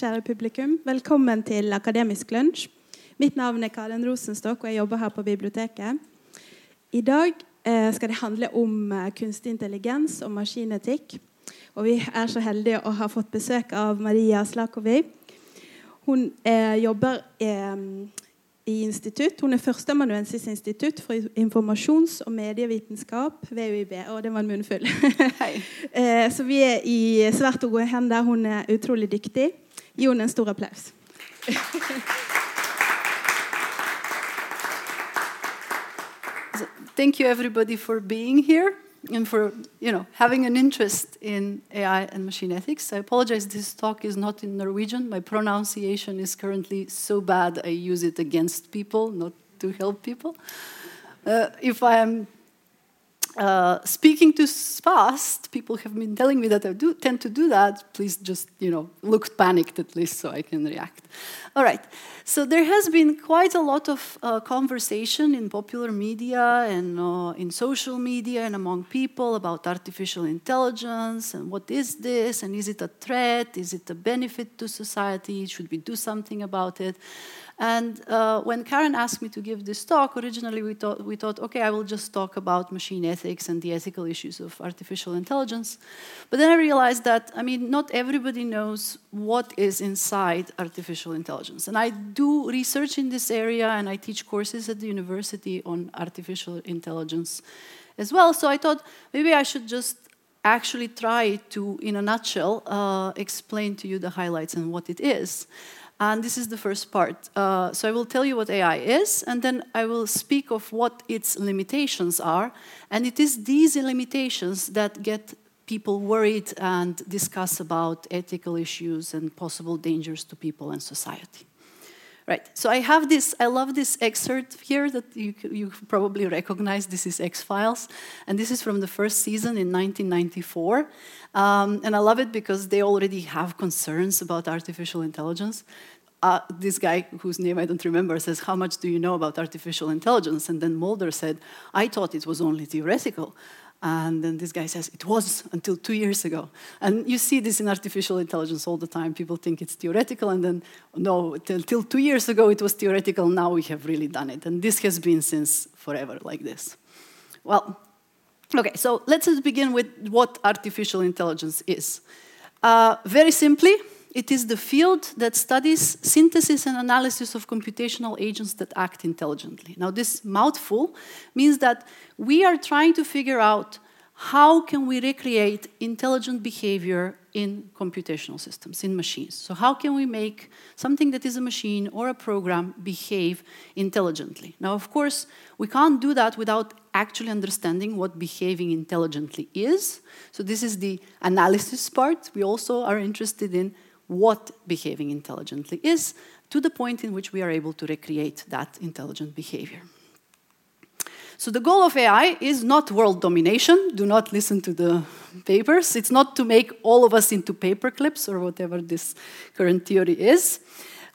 kjære publikum. Velkommen til Akademisk lunsj. Mitt navn er Karen Rosenstokk, og jeg jobber her på biblioteket. I dag eh, skal det handle om eh, kunstig intelligens og maskinetikk. Og vi er så heldige å ha fått besøk av Maria Slakovi. Hun eh, jobber eh, i institutt. Hun er førsteamanuensis institutt for informasjons- og medievitenskap ved UiB. Å, det var en munnfull. eh, så vi er i svært gode hender. Hun er utrolig dyktig. Henne en stor applaus. Thank you everybody for being here and for you know having an interest in AI and machine ethics. I apologize this talk is not in Norwegian. My pronunciation is currently so bad I use it against people, not to help people. Uh, if I am uh, speaking too fast, people have been telling me that I do tend to do that. Please just, you know, look panicked at least so I can react. All right. So there has been quite a lot of uh, conversation in popular media and uh, in social media and among people about artificial intelligence and what is this and is it a threat? Is it a benefit to society? Should we do something about it? And uh, when Karen asked me to give this talk, originally we thought, we thought, okay, I will just talk about machine ethics and the ethical issues of artificial intelligence. But then I realized that, I mean, not everybody knows what is inside artificial intelligence. And I do research in this area and I teach courses at the university on artificial intelligence as well. So I thought maybe I should just actually try to, in a nutshell, uh, explain to you the highlights and what it is. And this is the first part. Uh, so I will tell you what AI is, and then I will speak of what its limitations are. And it is these limitations that get people worried and discuss about ethical issues and possible dangers to people and society. Right. So I have this. I love this excerpt here that you, you probably recognize. This is X Files, and this is from the first season in 1994. Um, and I love it because they already have concerns about artificial intelligence. Uh, this guy, whose name I don't remember, says, "How much do you know about artificial intelligence?" And then Mulder said, "I thought it was only theoretical." And then this guy says, it was until two years ago. And you see this in artificial intelligence all the time. People think it's theoretical, and then, no, until two years ago it was theoretical, now we have really done it. And this has been since forever like this. Well, okay, so let's begin with what artificial intelligence is. Uh, very simply, it is the field that studies synthesis and analysis of computational agents that act intelligently. Now, this mouthful means that we are trying to figure out how can we recreate intelligent behavior in computational systems, in machines. So how can we make something that is a machine or a program behave intelligently? Now, of course, we can't do that without actually understanding what behaving intelligently is. So this is the analysis part. We also are interested in what behaving intelligently is to the point in which we are able to recreate that intelligent behavior. So the goal of AI is not world domination. Do not listen to the papers. It's not to make all of us into paper clips or whatever this current theory is.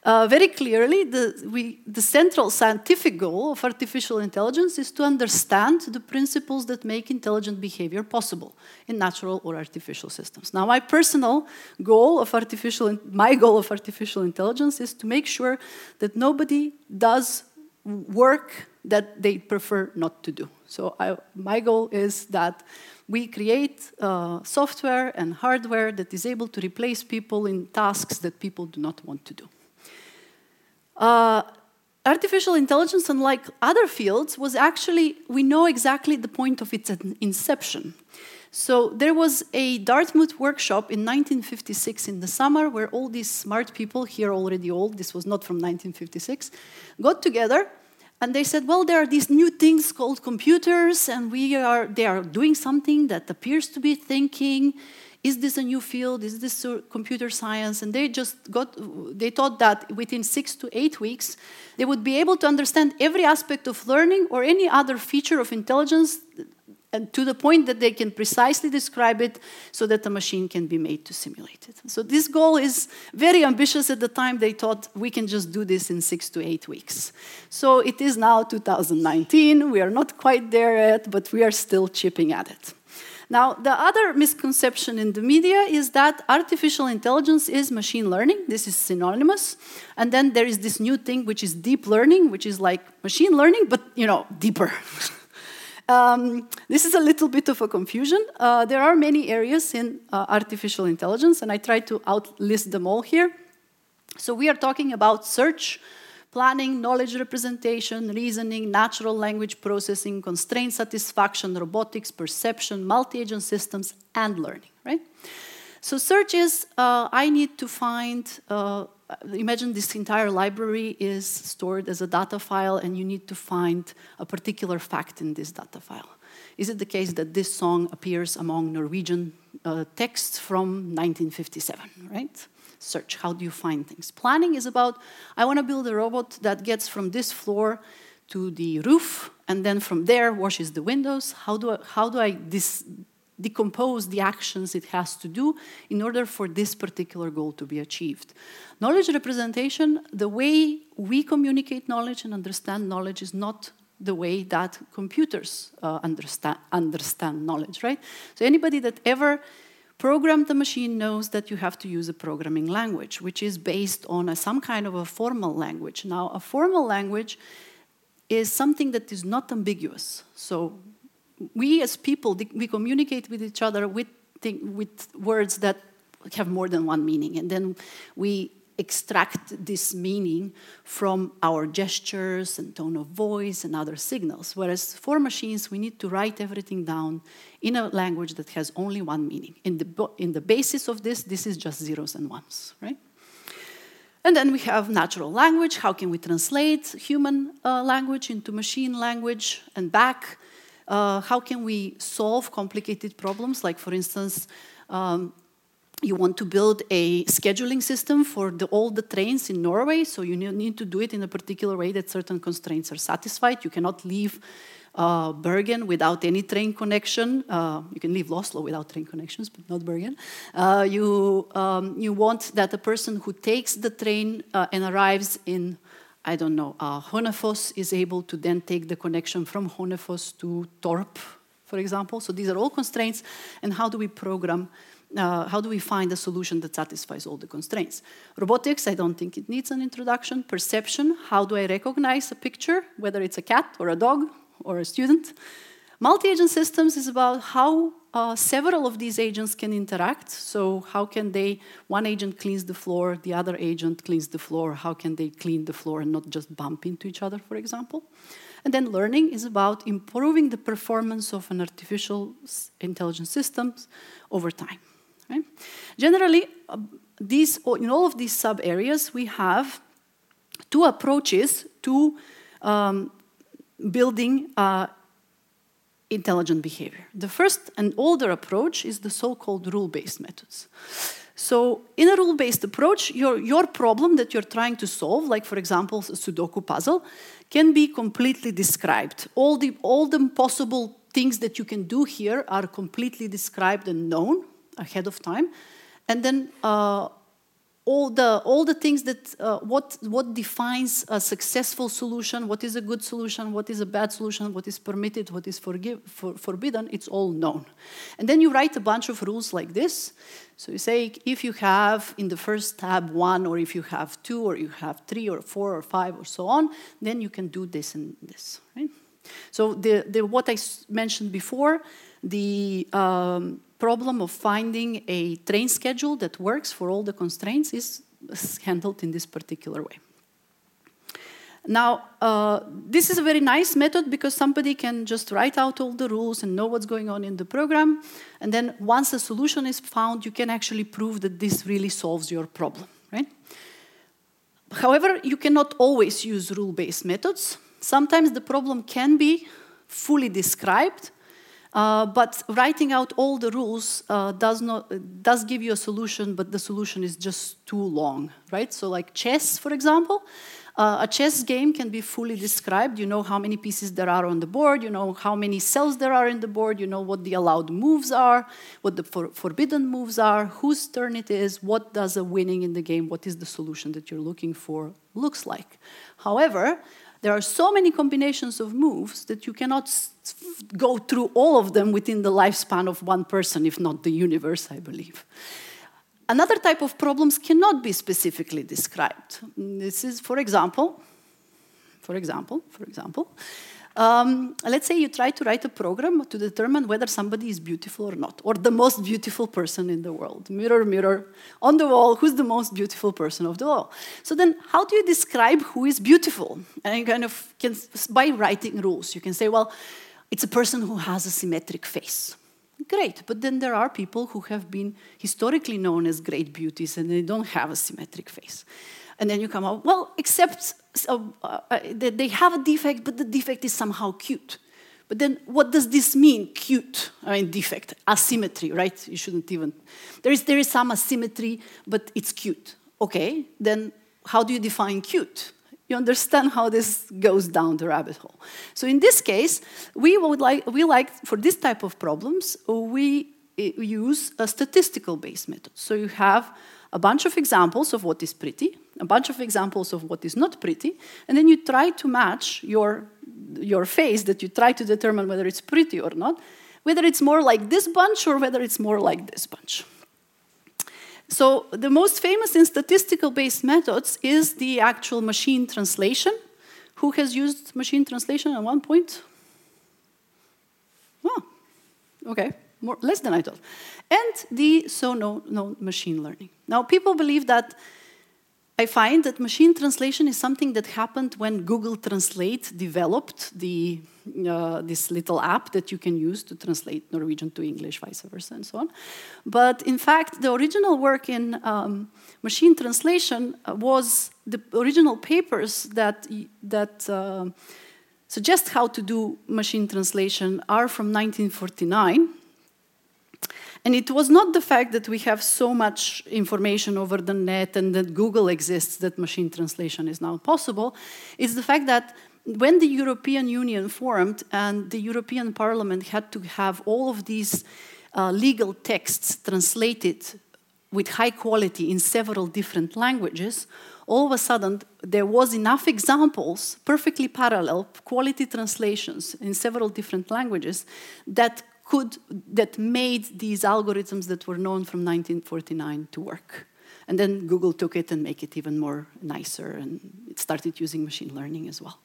Uh, very clearly, the, we, the central scientific goal of artificial intelligence is to understand the principles that make intelligent behavior possible in natural or artificial systems. Now, my personal goal of artificial, my goal of artificial intelligence is to make sure that nobody does work that they prefer not to do. So I, my goal is that we create uh, software and hardware that is able to replace people in tasks that people do not want to do. Uh, artificial intelligence, unlike other fields, was actually, we know exactly the point of its inception. So there was a Dartmouth workshop in 1956 in the summer where all these smart people, here already old, this was not from 1956, got together and they said, well, there are these new things called computers, and we are, they are doing something that appears to be thinking is this a new field? Is this computer science? And they just got, they thought that within six to eight weeks, they would be able to understand every aspect of learning or any other feature of intelligence and to the point that they can precisely describe it so that the machine can be made to simulate it. So this goal is very ambitious at the time. They thought we can just do this in six to eight weeks. So it is now 2019. We are not quite there yet, but we are still chipping at it. Now, the other misconception in the media is that artificial intelligence is machine learning. This is synonymous. And then there is this new thing, which is deep learning, which is like machine learning, but, you know, deeper. um, this is a little bit of a confusion. Uh, there are many areas in uh, artificial intelligence, and I try to outlist them all here. So we are talking about search, planning, knowledge representation, reasoning, natural language processing, constraint satisfaction, robotics, perception, multi-agent systems, and learning, right? So search is, uh, I need to find, uh, imagine this entire library is stored as a data file and you need to find a particular fact in this data file. Is it the case that this song appears among Norwegian uh, texts from 1957, right? Search. How do you find things? Planning is about I want to build a robot that gets from this floor to the roof and then from there washes the windows. How do I, how do I decompose the actions it has to do in order for this particular goal to be achieved? Knowledge representation, the way we communicate knowledge and understand knowledge is not the way that computers uh, understand, understand knowledge, right? So anybody that ever Program the machine knows that you have to use a programming language, which is based on a, some kind of a formal language. Now, a formal language is something that is not ambiguous. So, we as people, we communicate with each other with, with words that have more than one meaning, and then we extract this meaning from our gestures and tone of voice and other signals. Whereas for machines, we need to write everything down in a language that has only one meaning. In the, in the basis of this, this is just zeros and ones, right? And then we have natural language. How can we translate human uh, language into machine language and back? Uh, how can we solve complicated problems? Like, for instance, um, you want to build a scheduling system for the, all the trains in Norway, so you need to do it in a particular way that certain constraints are satisfied. You cannot leave uh, Bergen without any train connection. Uh, you can leave Oslo without train connections, but not Bergen. Uh, you, um, you want that a person who takes the train uh, and arrives in, I don't know, uh, Hønefoss is able to then take the connection from Hønefoss to Torp, for example. So these are all constraints, and how do we program uh, how do we find a solution that satisfies all the constraints? Robotics, I don't think it needs an introduction. Perception, how do I recognize a picture, whether it's a cat or a dog or a student? Multi-agent systems is about how uh, several of these agents can interact. So how can they, one agent cleans the floor, the other agent cleans the floor, how can they clean the floor and not just bump into each other, for example? And then learning is about improving the performance of an artificial intelligence systems over time. Right? Generally, uh, these, in all of these sub areas, we have two approaches to um, building uh, intelligent behavior. The first and older approach is the so called rule based methods. So, in a rule based approach, your, your problem that you're trying to solve, like for example, a Sudoku puzzle, can be completely described. All the, all the possible things that you can do here are completely described and known ahead of time. And then uh, all the all the things that uh, what what defines a successful solution, what is a good solution, what is a bad solution, what is permitted, what is forgive, for, forbidden, it's all known. And then you write a bunch of rules like this. So you say if you have in the first tab one, or if you have two, or you have three, or four, or five, or so on, then you can do this and this. Right? So the, the what I mentioned before, the um, problem of finding a train schedule that works for all the constraints is handled in this particular way. Now, uh, this is a very nice method because somebody can just write out all the rules and know what's going on in the program. And then once a solution is found, you can actually prove that this really solves your problem, right? However, you cannot always use rule-based methods. Sometimes the problem can be fully described, uh, but writing out all the rules uh, does not does give you a solution, but the solution is just too long, right? So, like chess, for example, uh, a chess game can be fully described. You know how many pieces there are on the board. You know how many cells there are in the board. You know what the allowed moves are, what the for forbidden moves are, whose turn it is, what does a winning in the game, what is the solution that you're looking for looks like. However, there are so many combinations of moves that you cannot go through all of them within the lifespan of one person, if not the universe, I believe. Another type of problems cannot be specifically described. This is, for example, for example, for example, um, let's say you try to write a program to determine whether somebody is beautiful or not, or the most beautiful person in the world. Mirror, mirror on the wall, who's the most beautiful person of the all? So then, how do you describe who is beautiful? And you kind of can, by writing rules, you can say, well, it's a person who has a symmetric face. Great, but then there are people who have been historically known as great beauties and they don't have a symmetric face. And then you come up, well, except so, uh, uh they have a defect, but the defect is somehow cute. But then what does this mean, cute? I mean, defect, asymmetry, right? You shouldn't even. There is, there is some asymmetry, but it's cute. Okay, then how do you define cute? You understand how this goes down the rabbit hole. So in this case, we would like, we like for this type of problems, we eh, use a statistical based method. So you have a bunch of examples of what is pretty, a bunch of examples of what is not pretty, and then you try to match your, your face that you try to determine whether it's pretty or not, whether it's more like this bunch or whether it's more like this bunch. So the most famous in statistical-based methods is the actual machine translation. Who has used machine translation at one point? Oh, okay more, less than I thought. And the so known machine learning. Now, people believe that I find that machine translation is something that happened when Google Translate developed the, uh, this little app that you can use to translate Norwegian to English, vice versa, and so on. But in fact, the original work in um, machine translation uh, was the original papers that, that uh, suggest how to do machine translation are from 1949 and it was not the fact that we have so much information over the net and that Google exists that machine translation is now possible. It's the fact that when the European Union formed and the European Parliament had to have all of these uh, legal texts translated with high quality in several different languages, all of a sudden there was enough examples, perfectly parallel, quality translations in several different languages, that could, that made these algorithms that were known from 1949 to work. And then Google took it and make it even more nicer, and it started using machine learning as well.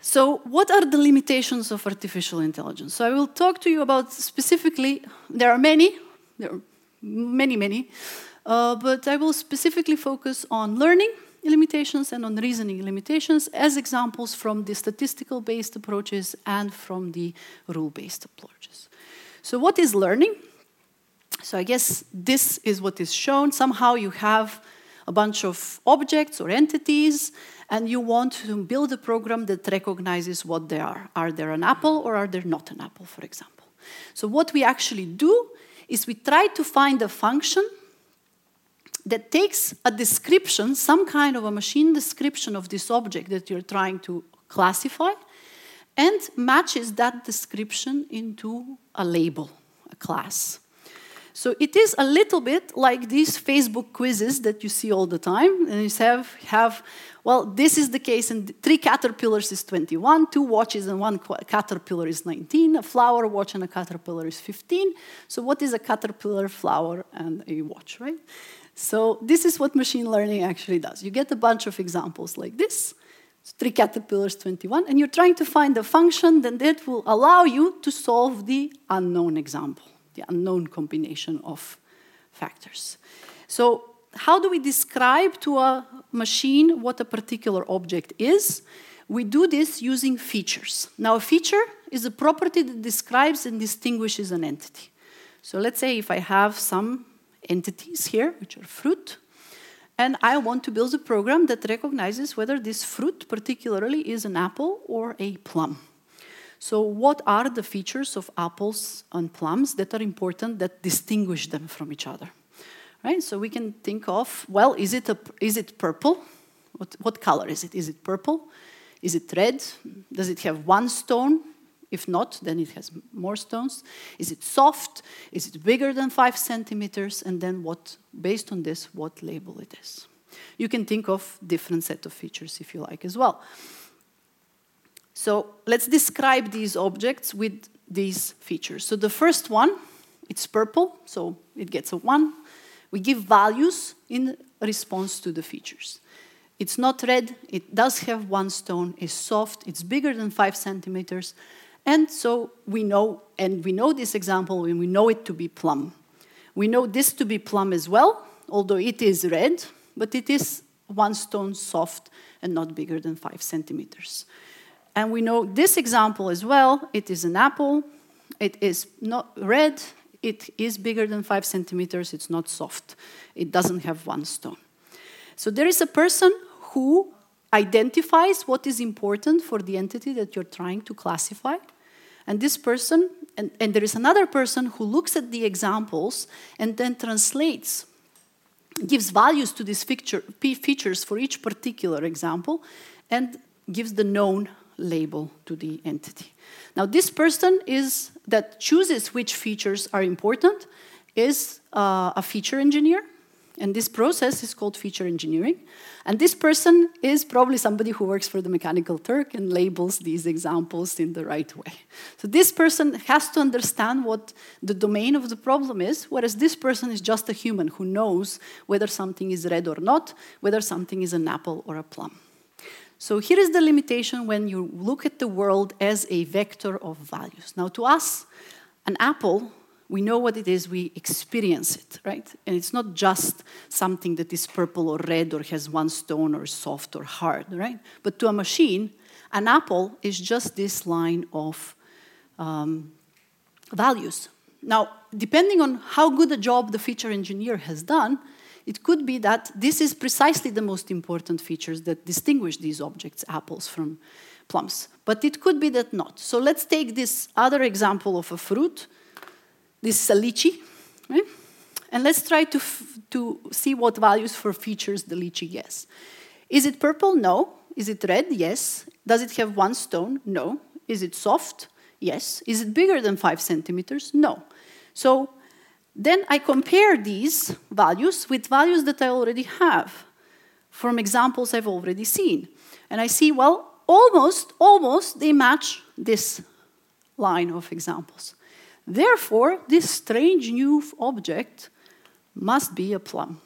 So, what are the limitations of artificial intelligence? So, I will talk to you about specifically, there are many, there are many, many, uh, but I will specifically focus on learning limitations and on reasoning limitations as examples from the statistical based approaches and from the rule based approaches. So, what is learning? So, I guess this is what is shown. Somehow you have a bunch of objects or entities, and you want to build a program that recognizes what they are. Are they an apple or are they not an apple, for example? So, what we actually do is we try to find a function that takes a description, some kind of a machine description of this object that you're trying to classify, and matches that description into a label, a class. So it is a little bit like these Facebook quizzes that you see all the time. And you have, have well, this is the case, and three caterpillars is 21, two watches and one caterpillar is 19, a flower, watch, and a caterpillar is 15. So what is a caterpillar, flower, and a watch, right? So this is what machine learning actually does. You get a bunch of examples like this, three caterpillars, 21, and you're trying to find a function then that will allow you to solve the unknown example, the unknown combination of factors. So how do we describe to a machine what a particular object is? We do this using features. Now, a feature is a property that describes and distinguishes an entity. So let's say if I have some entities here, which are fruit. And I want to build a program that recognizes whether this fruit particularly is an apple or a plum. So what are the features of apples and plums that are important that distinguish them from each other? Right? So we can think of, well, is it, a, is it purple? What, what color is it? Is it purple? Is it red? Does it have one stone? If not, then it has more stones. Is it soft? Is it bigger than five centimeters? And then what, based on this, what label it is. You can think of different set of features if you like as well. So let's describe these objects with these features. So the first one, it's purple, so it gets a 1. We give values in response to the features. It's not red, it does have one stone, it's soft, it's bigger than 5 centimeters, and so we know, and we know this example and we know it to be plum. We know this to be plum as well, although it is red, but it is one stone soft and not bigger than 5 centimeters. And we know this example as well, it is an apple, it is not red, it is bigger than 5 centimeters, it's not soft, it doesn't have one stone. So there is a person who identifies what is important for the entity that you're trying to classify. And this person, and, and there is another person who looks at the examples and then translates, gives values to these feature, features for each particular example, and gives the known label to the entity. Now, this person is that chooses which features are important is uh, a feature engineer and this process is called feature engineering. And this person is probably somebody who works for the Mechanical Turk and labels these examples in the right way. So this person has to understand what the domain of the problem is, whereas this person is just a human who knows whether something is red or not, whether something is an apple or a plum. So here is the limitation when you look at the world as a vector of values. Now, to us, an apple we know what it is, we experience it, right? And it's not just something that is purple or red or has one stone or soft or hard, right? But to a machine, an apple is just this line of um, values. Now, depending on how good a job the feature engineer has done, it could be that this is precisely the most important features that distinguish these objects, apples from plums. But it could be that not. So let's take this other example of a fruit this is a lychee? And let's try to, to see what values for features the lychee gets. Is it purple? No. Is it red? Yes. Does it have one stone? No. Is it soft? Yes. Is it bigger than five centimeters? No. So then I compare these values with values that I already have from examples I've already seen. And I see, well, almost, almost they match this line of examples. Therefore, this strange new object must be a plum.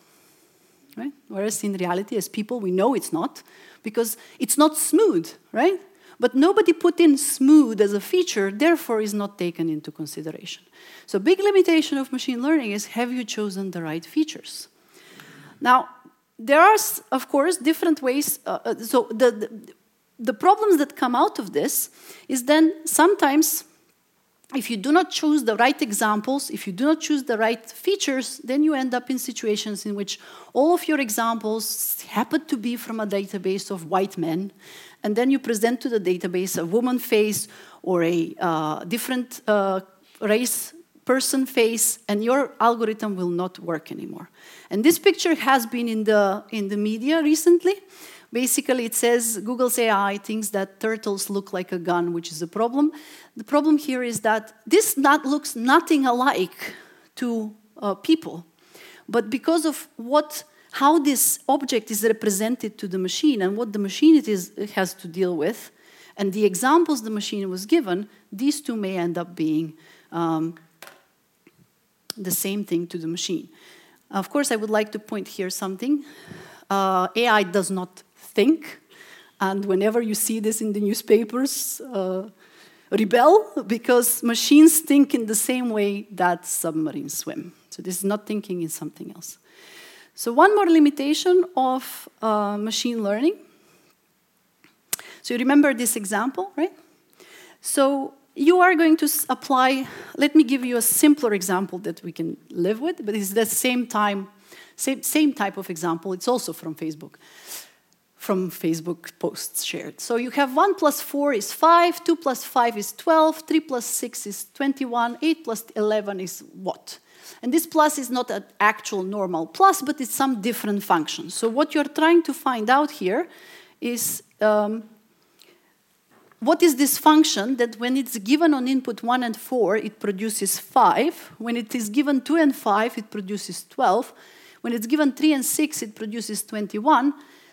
Right? Whereas in reality, as people, we know it's not, because it's not smooth, right? But nobody put in smooth as a feature, therefore is not taken into consideration. So big limitation of machine learning is have you chosen the right features? Now, there are, of course, different ways. Uh, uh so the, the, the problems that come out of this is then sometimes if you do not choose the right examples, if you do not choose the right features, then you end up in situations in which all of your examples happen to be from a database of white men, and then you present to the database a woman face or a uh, different uh, race person face, and your algorithm will not work anymore. And this picture has been in the, in the media recently. Basically, it says Google's AI thinks that turtles look like a gun, which is a problem. The problem here is that this not looks nothing alike to uh, people, but because of what how this object is represented to the machine and what the machine it is it has to deal with, and the examples the machine was given, these two may end up being um, the same thing to the machine. Of course, I would like to point here something. Uh, AI does not think. And whenever you see this in the newspapers, uh, rebel because machines think in the same way that submarines swim. So this is not thinking in something else. So one more limitation of uh, machine learning. So you remember this example, right? So you are going to apply, let me give you a simpler example that we can live with, but it's the same time, same, same type of example. It's also from Facebook from Facebook posts shared. So you have 1 plus 4 is 5, 2 plus 5 is 12, 3 plus 6 is 21, 8 plus 11 is what? And this plus is not an actual normal plus, but it's some different function. So what you're trying to find out here is um, what is this function that when it's given on input 1 and 4, it produces 5. When it is given 2 and 5, it produces 12 When it's given 3 and 6, it produces 21.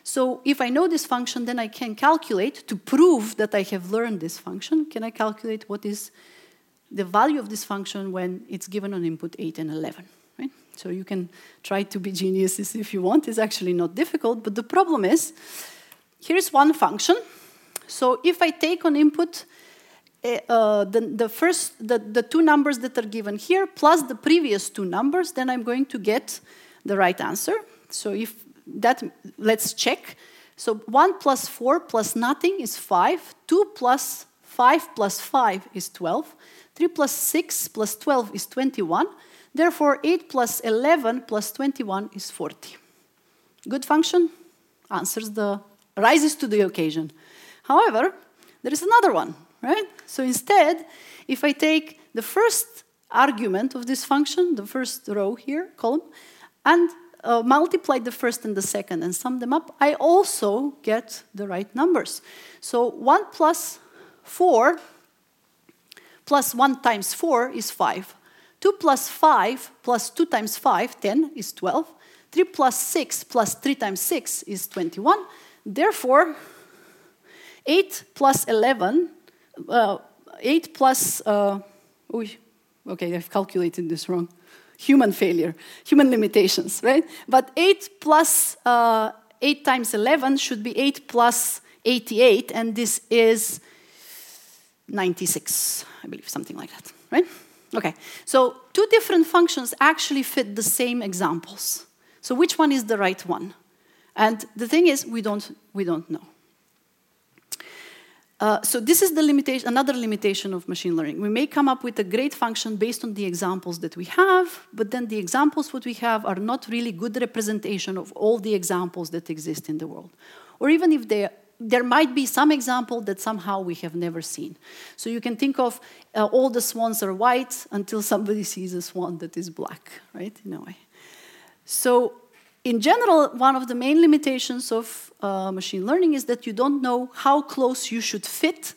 So if I know this function, then I can calculate to prove that I have learned this function. Can I calculate what is the value of this function when it's given on input 8 and 11? Right? So you can try to be geniuses if you want. It's actually not difficult, but the problem is, here's one function. So if I take on input uh, the, the first, the, the two numbers that are given here plus the previous two numbers, then I'm going to get the right answer. So if that, let's check. So 1 plus 4 plus nothing is 5. 2 plus 5 plus 5 is 12. 3 plus 6 plus 12 is 21. Therefore, 8 plus 11 plus 21 is 40. Good function? Answers the, rises to the occasion. However, there is another one right? So instead, if I take the first argument of this function, the first row here, column, and uh, multiply the first and the second and sum them up, I also get the right numbers. So 1 plus 4 plus 1 times 4 is 5. 2 plus 5 plus 2 times 5, 10, is 12. 3 plus 6 plus 3 times 6 is 21. Therefore, 8 plus 11 uh, 8 plus, uh, okay, I've calculated this wrong. Human failure, human limitations, right? But 8 plus uh, 8 times 11 should be 8 plus 88, and this is 96, I believe, something like that, right? Okay, so two different functions actually fit the same examples. So which one is the right one? And the thing is, we don't, we don't know. Uh, so this is the limitation, another limitation of machine learning. We may come up with a great function based on the examples that we have, but then the examples what we have are not really good representation of all the examples that exist in the world. Or even if they there might be some example that somehow we have never seen. So you can think of uh, all the swans are white until somebody sees a swan that is black, right? In a way. So in general, one of the main limitations of uh, machine learning is that you don't know how close you should fit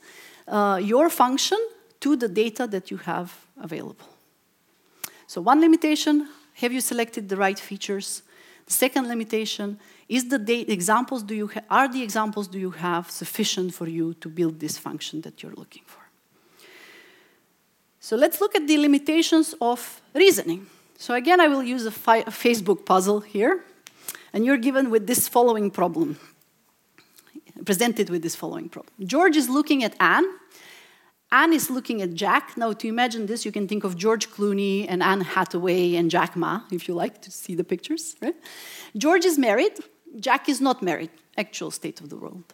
uh, your function to the data that you have available. So one limitation, have you selected the right features? The second limitation, is the examples do you are the examples do you have sufficient for you to build this function that you're looking for? So let's look at the limitations of reasoning. So again, I will use a, a Facebook puzzle here. And you're given with this following problem, presented with this following problem. George is looking at Anne. Anne is looking at Jack. Now, to imagine this, you can think of George Clooney and Anne Hathaway and Jack Ma, if you like to see the pictures. Right? George is married. Jack is not married. Actual state of the world.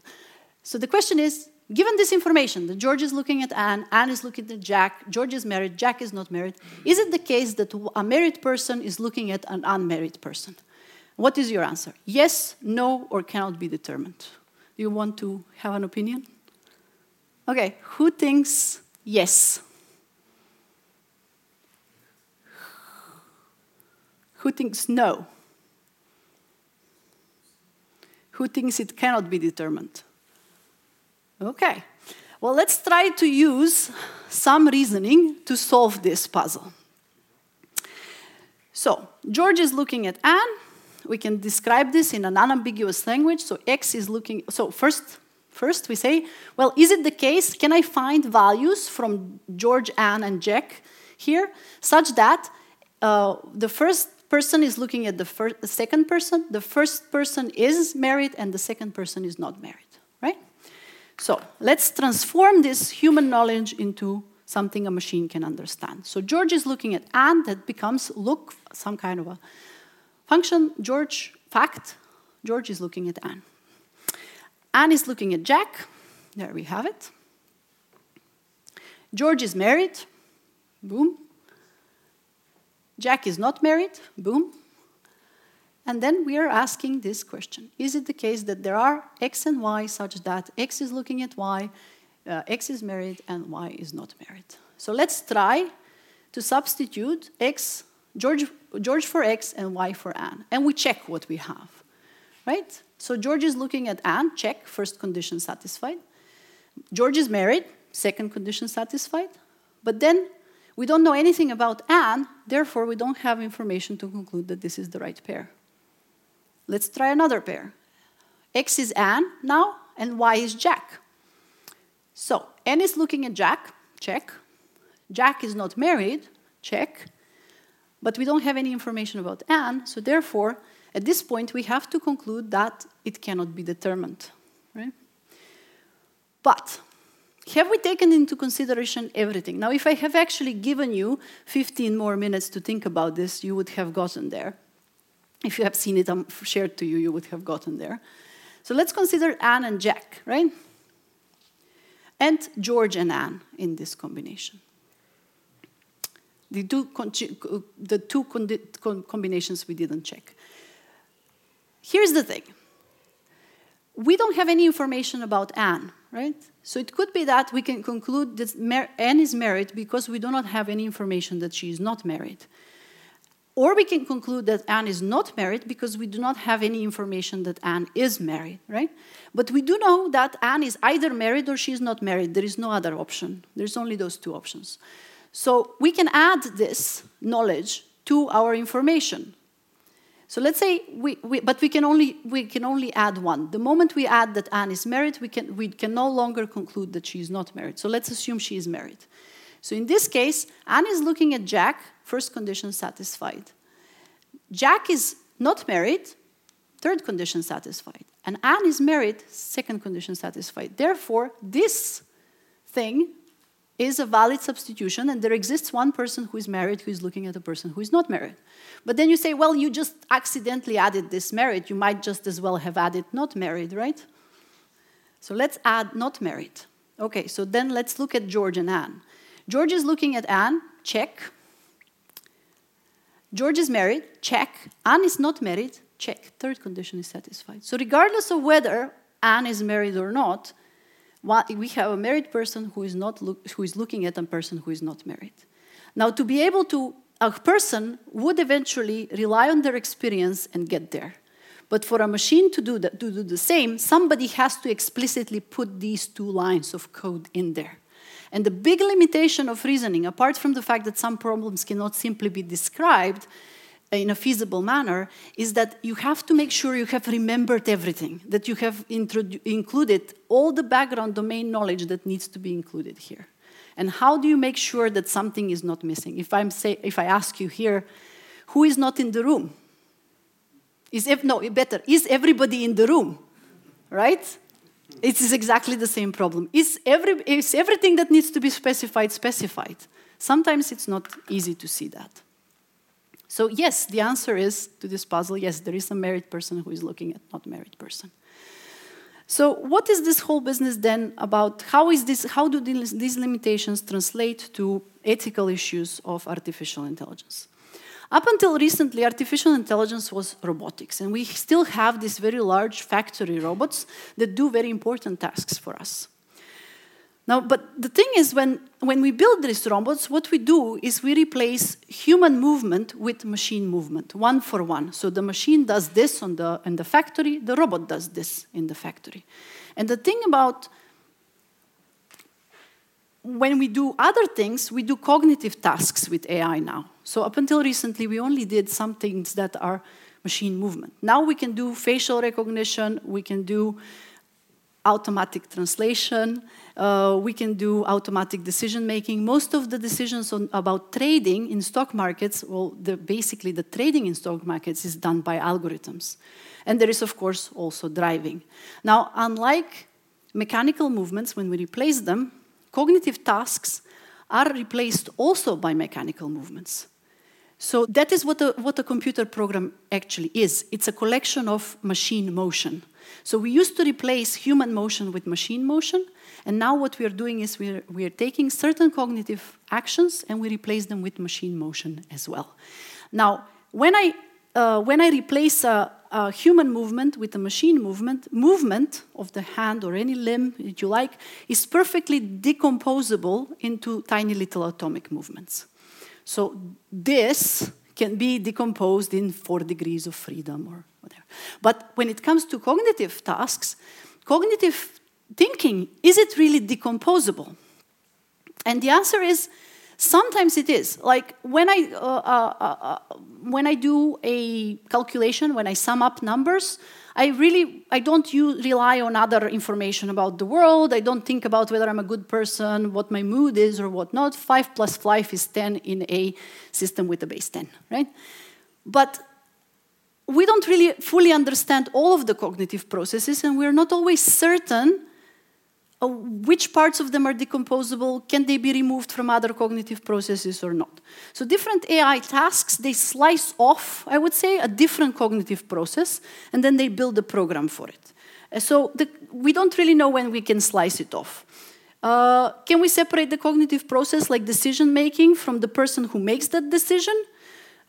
So the question is, given this information, that George is looking at Anne, Anne is looking at Jack, George is married, Jack is not married, is it the case that a married person is looking at an unmarried person? What is your answer? Yes, no, or cannot be determined? Do you want to have an opinion? Okay, who thinks yes? Who thinks no? Who thinks it cannot be determined? Okay, well, let's try to use some reasoning to solve this puzzle. So, George is looking at Anne, we can describe this in an unambiguous language. So x is looking, so first, first we say, well, is it the case, can I find values from George, Anne, and Jack here, such that uh, the first person is looking at the, first, the second person, the first person is married, and the second person is not married, right? So let's transform this human knowledge into something a machine can understand. So George is looking at Anne, that becomes look, some kind of a Function, George, fact, George is looking at Anne. Anne is looking at Jack. There we have it. George is married. Boom. Jack is not married. Boom. And then we are asking this question Is it the case that there are X and Y such that X is looking at Y, uh, X is married, and Y is not married? So let's try to substitute X George, George for X and Y for Anne. And we check what we have, right? So George is looking at Anne, check, first condition satisfied. George is married, second condition satisfied. But then we don't know anything about Anne, therefore we don't have information to conclude that this is the right pair. let's try another pair. X is Anne now, and Y is Jack. So Anne is looking at Jack, check. Jack is not married, check. But we don't have any information about Anne, so therefore, at this point, we have to conclude that it cannot be determined. Right? But have we taken into consideration everything? Now, if I have actually given you 15 more minutes to think about this, you would have gotten there. If you have seen it um, shared to you, you would have gotten there. So let's consider Anne and Jack, right? And George and Anne in this combination. The two, the two combinations we didn't check. Here's the thing we don't have any information about Anne, right? So it could be that we can conclude that Anne is married because we do not have any information that she is not married. Or we can conclude that Anne is not married because we do not have any information that Anne is married, right? But we do know that Anne is either married or she is not married. There is no other option. There's only those two options. So we can add this knowledge to our information. So let's say we, we, but we can only we can only add one. The moment we add that Anne is married, we can we can no longer conclude that she is not married. So let's assume she is married. So in this case, Anne is looking at Jack, first condition satisfied. Jack is not married, third condition satisfied. And Anne is married, second condition satisfied. Therefore, this thing is a valid substitution, and there exists one person who is married who is looking at a person who is not married. But then you say, well, you just accidentally added this married. You might just as well have added not married, right? So let's add not married. Okay, so then let's look at George and Anne. George is looking at Anne, check. George is married, check. Anne is not married, check. Third condition is satisfied. So, regardless of whether Anne is married or not, we have a married person who is, not who is looking at a person who is not married. Now, to be able to, a person would eventually rely on their experience and get there. But for a machine to do, the, to do the same, somebody has to explicitly put these two lines of code in there. And the big limitation of reasoning, apart from the fact that some problems cannot simply be described Uh, in a feasible manner, is that you have to make sure you have remembered everything, that you have included all the background domain knowledge that needs to be included here. And how do you make sure that something is not missing? If, I'm say, if I ask you here, who is not in the room? Is if, no, better, is everybody in the room? Right? It is exactly the same problem. Is, every, is everything that needs to be specified specified? Sometimes it's not easy to see that. So yes, the answer is to this puzzle, yes, there is a married person who is looking at not married person. So what is this whole business then about? How, is this, how do these limitations translate to ethical issues of artificial intelligence? Up until recently, artificial intelligence was robotics, and we still have these very large factory robots that do very important tasks for us. Now, but the thing is, when, when we build these robots, what we do is we replace human movement with machine movement, one for one. So the machine does this on the, in the factory, the robot does this in the factory. And the thing about when we do other things, we do cognitive tasks with AI now. So up until recently, we only did some things that are machine movement. Now we can do facial recognition, we can do automatic translation, uh, we can do automatic decision making. Most of the decisions on, about trading in stock markets, well, the, basically the trading in stock markets is done by algorithms. And there is, of course, also driving. Now, unlike mechanical movements, when we replace them, cognitive tasks are replaced also by mechanical movements. So that is what a, what a computer program actually is. It's a collection of machine motion. So we used to replace human motion with machine motion, and now what we are doing is we're, we're taking certain cognitive actions and we replace them with machine motion as well. Now, when I, uh, when I replace a, a human movement with a machine movement, movement of the hand or any limb that you like is perfectly decomposable into tiny little atomic movements. So this can be decomposed in four degrees of freedom or whatever. But when it comes to cognitive tasks, cognitive thinking, is it really decomposable? And the answer is Sometimes it is. Like when I, uh, uh, uh, uh, when I do a calculation, when I sum up numbers, I really I don't use, rely on other information about the world. I don't think about whether I'm a good person, what my mood is, or whatnot. Five plus five is ten in a system with a base ten, right? But we don't really fully understand all of the cognitive processes, and we're not always certain uh, which parts of them are decomposable, can they be removed from other cognitive processes or not. So different AI tasks, they slice off, I would say, a different cognitive process, and then they build a program for it. Uh, so the, we don't really know when we can slice it off. Uh, can we separate the cognitive process, like decision making, from the person who makes that decision?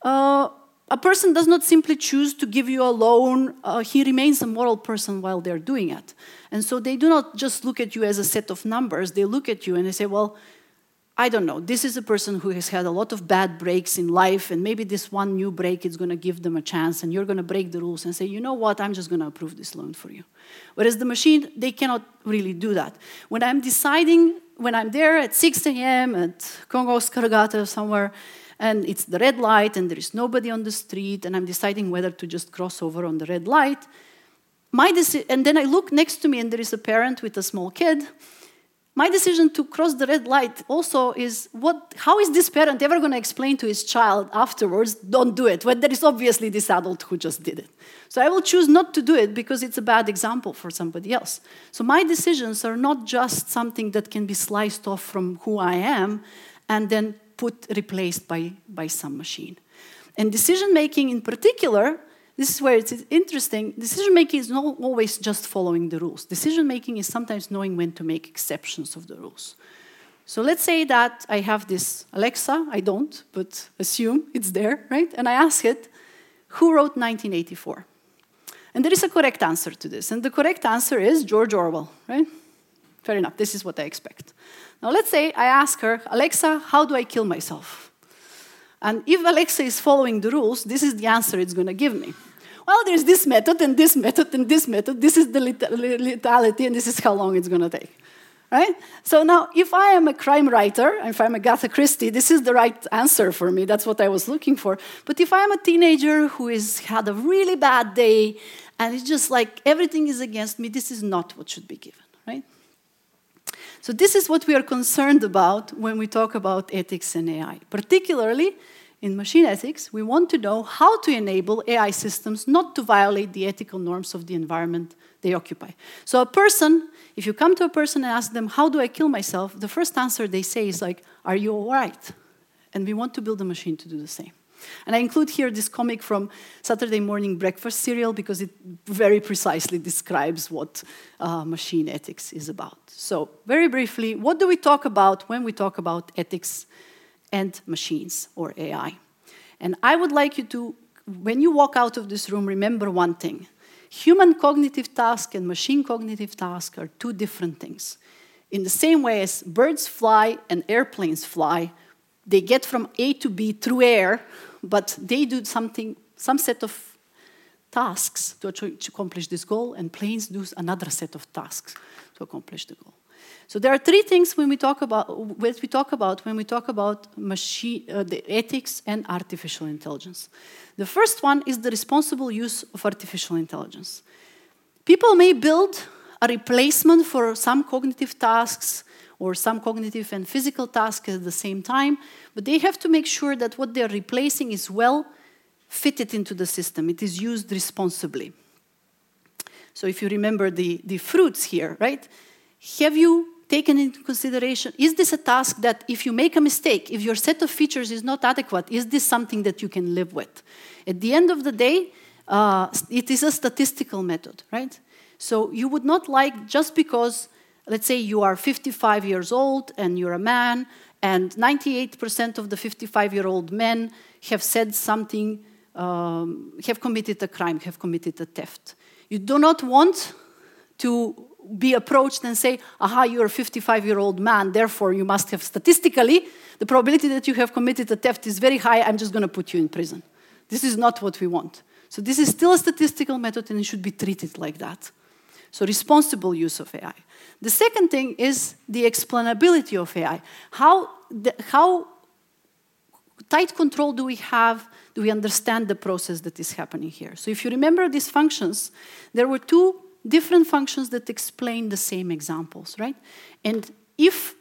Uh, a person does not simply choose to give you a loan, uh, he remains a moral person while they're doing it. And so they do not just look at you as a set of numbers, they look at you and they say, well, I don't know, this is a person who has had a lot of bad breaks in life, and maybe this one new break is going to give them a chance, and you're going to break the rules and say, you know what, I'm just going to approve this loan for you. Whereas the machine, they cannot really do that. When I'm deciding, when I'm there at 6 a.m. at Kong Oscars gate somewhere, and it's the red light and there is nobody on the street and i'm deciding whether to just cross over on the red light. My deci- and then i look next to me and there is a parent with a small kid. My decision to cross the red light also is what how is this parent ever going to explain to his child afterwards don't do it when there is obviously this adult who just did it. So i will choose not to do it because it's a bad example for somebody else. So my decisions are not just something that can be sliced off from who i am and then put replaced by, by some machine. And decision making in particular, this is where it's interesting. Decision making is not always just following the rules. Decision making is sometimes knowing when to make exceptions of the rules. So let's say that I have this Alexa, I don't, but assume it's there, right? And I ask it, who wrote 1984? And there is a correct answer to this. And the correct answer is George Orwell, right? Fair enough, this is what I expect. Now let's say I ask her, Alexa, how do I kill myself? And if Alexa is following the rules, this is the answer it's going to give me. Well, there's this method and this method and this method. This is the lethality and this is how long it's going to take. Right? So now, if I am a crime writer, if I'm a Agatha Christie, this is the right answer for me. That's what I was looking for. But if I'm a teenager who has had a really bad day and it's just like everything is against me, this is not what should be given. Right? So this is what we are concerned about when we talk about ethics and AI. Particularly in machine ethics, we want to know how to enable AI systems not to violate the ethical norms of the environment they occupy. So a person, if you come to a person and ask them, how do I kill myself? The first answer they say is like, are you all right? And we want to build a machine to do the same. And I include here this comic from Saturday Morning Breakfast Cereal because it very precisely describes what uh, machine ethics is about. So, very briefly, what do we talk about when we talk about ethics and machines or AI? And I would like you to, when you walk out of this room, remember one thing. Human cognitive task and machine cognitive task are two different things. In the same way as birds fly and airplanes fly, they get from A to B through air but they do something, some set of tasks to, accomplish this goal, and planes do another set of tasks to accomplish the goal. So there are three things when we talk about what we talk about when we talk about machine, uh, the ethics and artificial intelligence. The first one is the responsible use of artificial intelligence. People may build a replacement for some cognitive tasks or some cognitive and physical tasks at the same time, but they have to make sure that what they're replacing is well fitted into the system, it is used responsibly. So if you remember the, the fruits here, right? Have you taken into consideration is this a task that if you make a mistake if your set of features is not adequate is this something that you can live with at the end of the day uh, it is a statistical method right so you would not like just because let's say you are 55 years old and you're a man, and 98% of the 55 year old men have said something, um, have committed a crime, have committed a theft. You do not want to be approached and say, aha, you're a 55 year old man, therefore you must have statistically, the probability that you have committed a theft is very high, I'm just going to put you in prison. This is not what we want. So, this is still a statistical method and it should be treated like that. So, responsible use of AI. The second thing is the explainability of AI. How, the, how tight control do we have? Do we understand the process that is happening here? So if you remember these functions, there were two different functions that explain the same examples, right? And if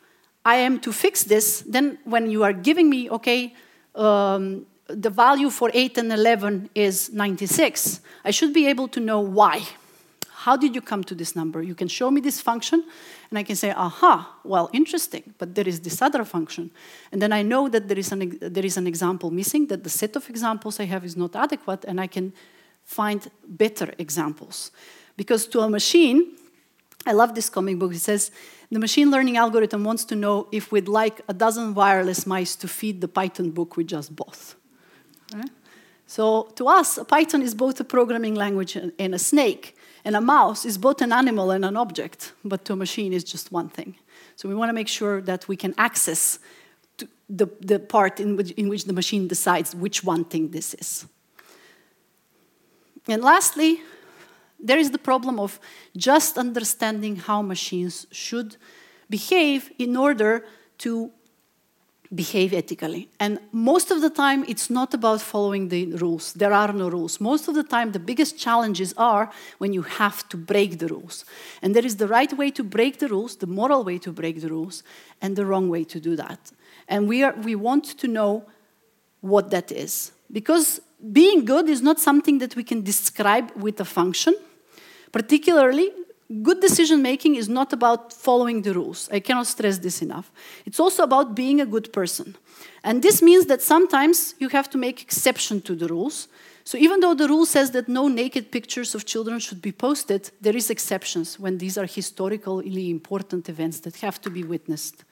I am to fix this, then when you are giving me, okay, um, the value for 8 and 11 is 96, I should be able to know why. How did you come to this number? You can show me this function, and I can say, aha, well, interesting, but there is this other function. And then I know that there is an, there is an example missing, that the set of examples I have is not adequate, and I can find better examples. Because to a machine, I love this comic book, it says, the machine learning algorithm wants to know if we'd like a dozen wireless mice to feed the Python book we just bought. Right? So to us, Python is both a programming language and a snake. And a mouse is both an animal and an object, but to a machine is just one thing. So we want to make sure that we can access the, the part in which, in which the machine decides which one thing this is. And lastly, there is the problem of just understanding how machines should behave in order to behave ethically. And most of the time, it's not about following the rules. There are no rules. Most of the time, the biggest challenges are when you have to break the rules. And there is the right way to break the rules, the moral way to break the rules, and the wrong way to do that. And we, are, we want to know what that is. Because being good is not something that we can describe with a function. Particularly, good decision making is not about following the rules. I cannot stress this enough. It's also about being a good person. And this means that sometimes you have to make exception to the rules. So even though the rule says that no naked pictures of children should be posted, there is exceptions when these are historically important events that have to be witnessed.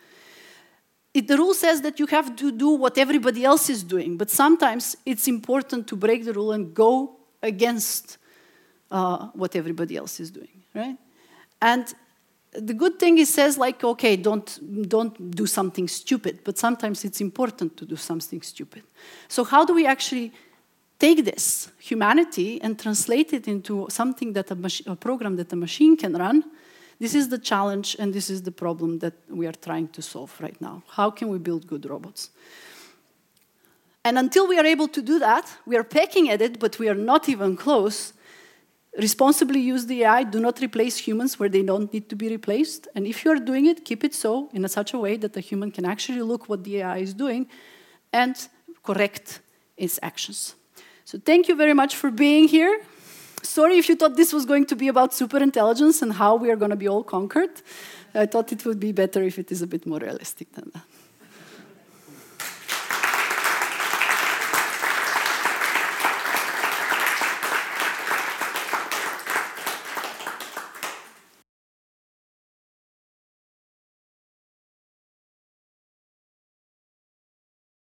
It, the rule says that you have to do what everybody else is doing, but sometimes it's important to break the rule and go against uh, what everybody else is doing, right? And the good thing is says like, okay, don't, don't do something stupid, but sometimes it's important to do something stupid. So how do we actually take this humanity and translate it into something that a, a program that a machine can run? This is the challenge and this is the problem that we are trying to solve right now. How can we build good robots? And until we are able to do that, we are pecking at it, but we are not even close responsibly use the AI, do not replace humans where they don't need to be replaced. And if you're doing it, keep it so in a such a way that the human can actually look what the AI is doing and correct its actions. So thank you very much for being here. Sorry if you thought this was going to be about superintelligence and how we are going to be all conquered. I thought it would be better if it is a bit more realistic than that.